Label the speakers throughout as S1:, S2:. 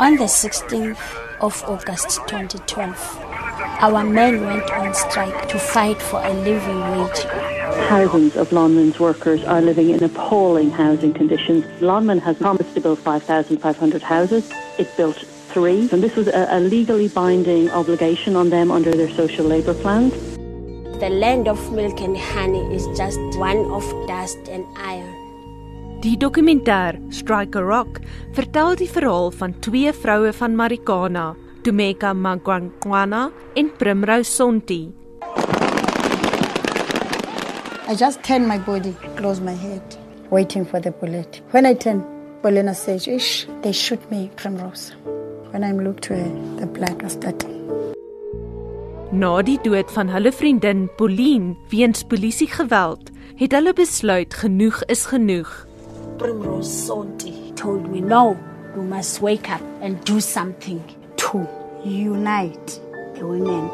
S1: On the 16th of August 2012, our men went on strike to fight for a living wage.
S2: Thousands of Lonman's workers are living in appalling housing conditions. Lonman has promised to build 5,500 houses. It built three, and this was a, a legally binding obligation on them under their social labour plans.
S1: The land of milk and honey is just one of dust and iron.
S3: Die dokumentêr Strike a Rock vertel die verhaal van twee vroue van Marikana, Tumeka Magwangwana en Primrose Sonti.
S4: I just turn my body, close my head, waiting for the bullet. When I turn, Bolena says, Ish, they shoot me, Primrose. When I look to her, the blood was starting.
S3: Na die dood van hulle vriendin Pauline weens polisiegeweld, het hulle besluit genoeg is genoeg.
S1: Primrose Sonti told me, no, you must wake up and do something to unite the women.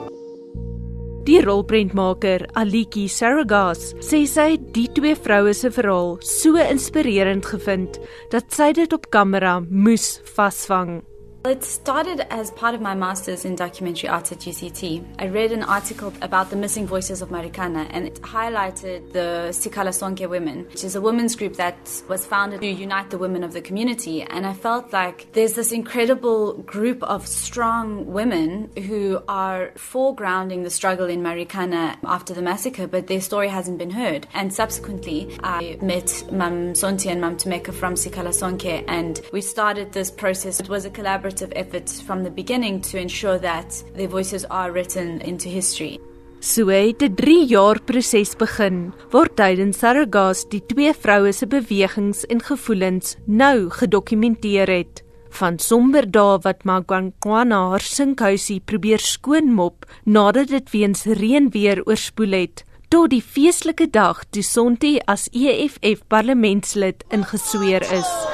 S3: Die rolprentmaker Aliki Saragas sê sy het die twee vroue se verhaal so inspirerend gevind dat sy dit op kamera moes vasvang.
S5: It started as part of my master's in documentary arts at UCT. I read an article about the missing voices of Marikana and it highlighted the Sikala Sonke women, which is a women's group that was founded to unite the women of the community. And I felt like there's this incredible group of strong women who are foregrounding the struggle in Marikana after the massacre, but their story hasn't been heard. And subsequently, I met Mam Sonti and Mam Tumeka from Sikala Sonke and we started this process. It was a collaborative collaborative efforts from the beginning to ensure that their voices are written into history.
S3: So het 'n 3 jaar proses begin waar tydens Sargas die twee vroue se bewegings en gevoelens nou gedokumenteer het van somber dae wat Magwangwana haar sinkhuisie probeer skoonmop nadat dit weens reën weer oorspoel het tot die feestelike dag toe Sonti as EFF parlementslid ingesweer is.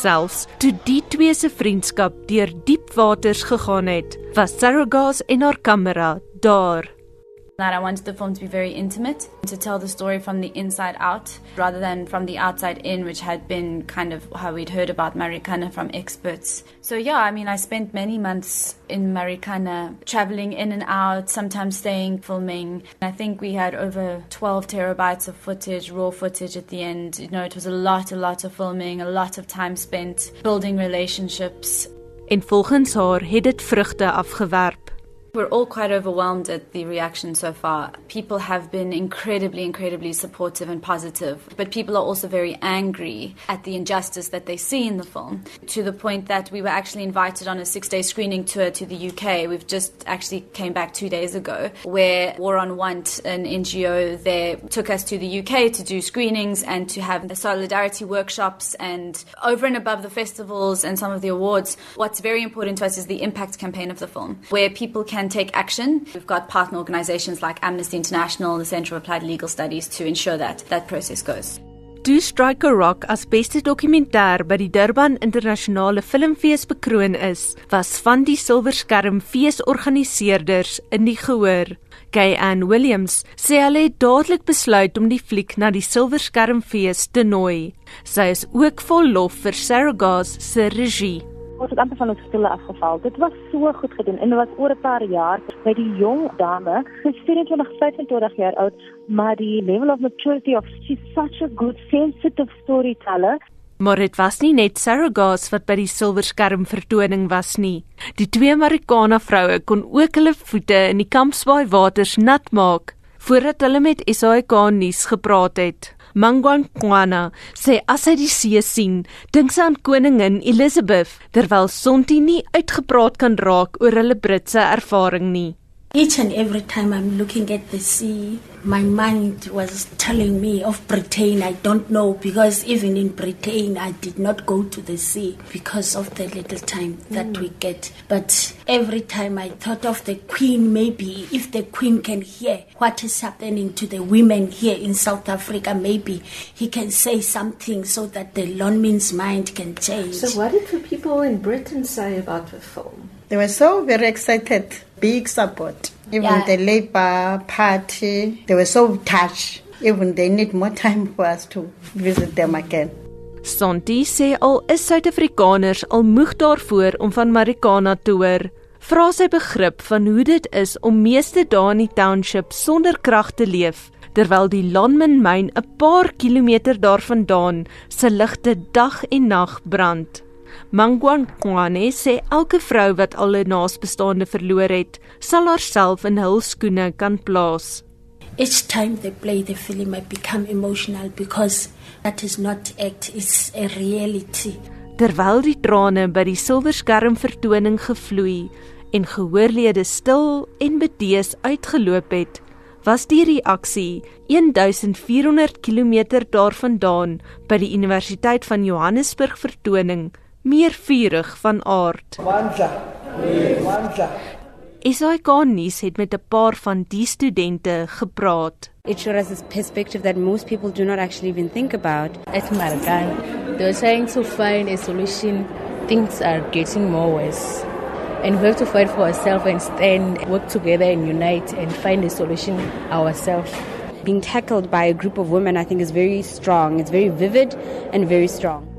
S3: Selfs toe die twee se vriendskap deur diep waters gegaan het, was Sarahgas en haar kamera daar.
S5: That I wanted the film to be very intimate, to tell the story from the inside out rather than from the outside in, which had been kind of how we'd heard about Marikana from experts. So, yeah, I mean, I spent many months in Marikana traveling in and out, sometimes staying, filming. I think we had over 12 terabytes of footage, raw footage at the end. You know, it was a lot, a lot of filming, a lot of time spent building relationships.
S3: En volgens haar het dit vrugte afgewerp.
S5: We're all quite overwhelmed at the reaction so far. People have been incredibly, incredibly supportive and positive, but people are also very angry at the injustice that they see in the film to the point that we were actually invited on a six day screening tour to the UK. We've just actually came back two days ago where War on Want, an NGO there, took us to the UK to do screenings and to have the solidarity workshops and over and above the festivals and some of the awards. What's very important to us is the impact campaign of the film where people can can take action. We've got partner organizations like Amnesty International and the Center of Applied Legal Studies to ensure that that process goes.
S3: Two Strike a Rock as beste dokumentêr by die Durban Internasionale Filmfees bekroon is, was van die Silverskerm feesorganiseerders in die gehoor. Kay Ann Williams sê hulle het dadelik besluit om die fliek na die Silverskermfees te nooi. Sy is ook vol lof vir Sarah Gass se regie
S2: ons het amper van ons stoele afgeval. Dit was so goed gedoen en dit was oor 'n paar jaar by die jong dame, sy is 24, 25 jaar oud, maar die level of maturity of she's such a good sensitive storyteller.
S3: Maar dit was nie net Sarah Gass wat by die silverskerm vertoning was nie. Die twee Marikana vroue kon ook hulle voete in die Kampsbaai waters nat maak voordat hulle met SAK nuus gepraat het. Mangwangwana sê as hy die see sien, dink sy aan koningin Elizabeth terwyl Sonti nie uitgepraat kan raak oor hulle Britse ervaring nie.
S1: Each and every time I'm looking at the sea, my mind was telling me of Britain. I don't know because even in Britain, I did not go to the sea because of the little time that mm. we get. But every time I thought of the Queen, maybe if the Queen can hear what is happening to the women here in South Africa, maybe he can say something so that the Lonmin's mind can change.
S6: So, what did the people in Britain say about the film?
S4: They were so very excited, big support. Even yeah. the Labour Party, they were so touched. Even they need more time for us to visit them again.
S3: Santi sê al is Suid-Afrikaners al moeg daarvoor om van Marikana te hoor, vra sy begrip van hoe dit is om meeste dae in die township sonder krag te leef, terwyl die Lonmin myn 'n paar kilometer daarvandaan se ligte dag en nag brand. Mangwan Kwane sê elke vrou wat al 'n naasbestaande verloor het, sal haarself in hul skoene kan plaas.
S1: Each time they play the film I become emotional because that is not act, it's a reality.
S3: Terwyl die trane by die silverskerm vertoning gevloei en gehoorlede stil en bedees uitgeloop het, was die reaksie 1400 km daarvandaan by die Universiteit van Johannesburg vertoning meer vurig van aard. Wanda. Wanda. SAK nuus het met 'n paar van die studente gepraat.
S7: It showed us this perspective that most people do not actually even think about.
S8: At Margan, they're trying to find a solution. Things are getting more worse. And we have to fight for ourselves and stand, work together and unite and find a solution ourselves.
S7: Being tackled by a group of women, I think, is very strong. It's very vivid and very strong.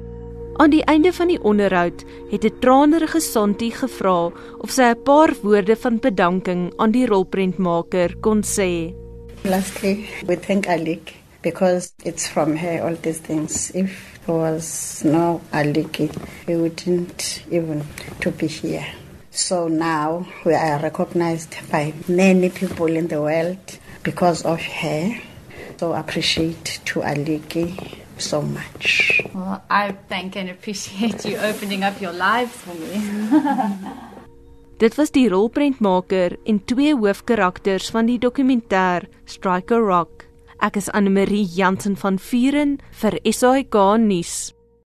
S3: Aan die einde van die onderhoud het 'n tranerige Santi gevra of sy 'n paar woorde van bedanking aan die rolprentmaker kon sê.
S4: Lastly, we thank Alik because it's from her all these things. If there was no Alik, we wouldn't even to be here. So now we are recognized by many people in the world because of her. So appreciate to Aliki so much.
S5: Well, I thank and appreciate you opening up your lives for me.
S3: Dit was die rolprentmaker en twee hoofkarakters van die dokumentêr Striker Rock. Ek is Anne Marie Jansen van Vuren vir SAK nuus.